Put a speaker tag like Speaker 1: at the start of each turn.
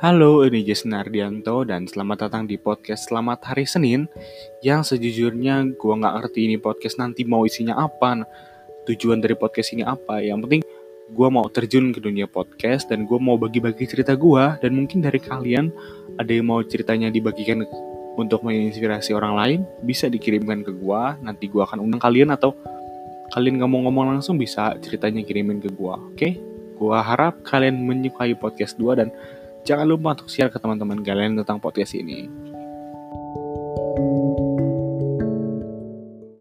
Speaker 1: Halo, ini Jason Ardianto dan selamat datang di podcast Selamat Hari Senin yang sejujurnya gue nggak ngerti ini podcast nanti mau isinya apa, tujuan dari podcast ini apa. Yang penting gue mau terjun ke dunia podcast dan gue mau bagi-bagi cerita gue dan mungkin dari kalian ada yang mau ceritanya dibagikan untuk menginspirasi orang lain bisa dikirimkan ke gue nanti gue akan undang kalian atau kalian ngomong-ngomong langsung bisa ceritanya kirimin ke gue oke okay? Gue harap kalian menyukai podcast 2 dan Jangan lupa untuk share ke teman-teman kalian tentang podcast ini.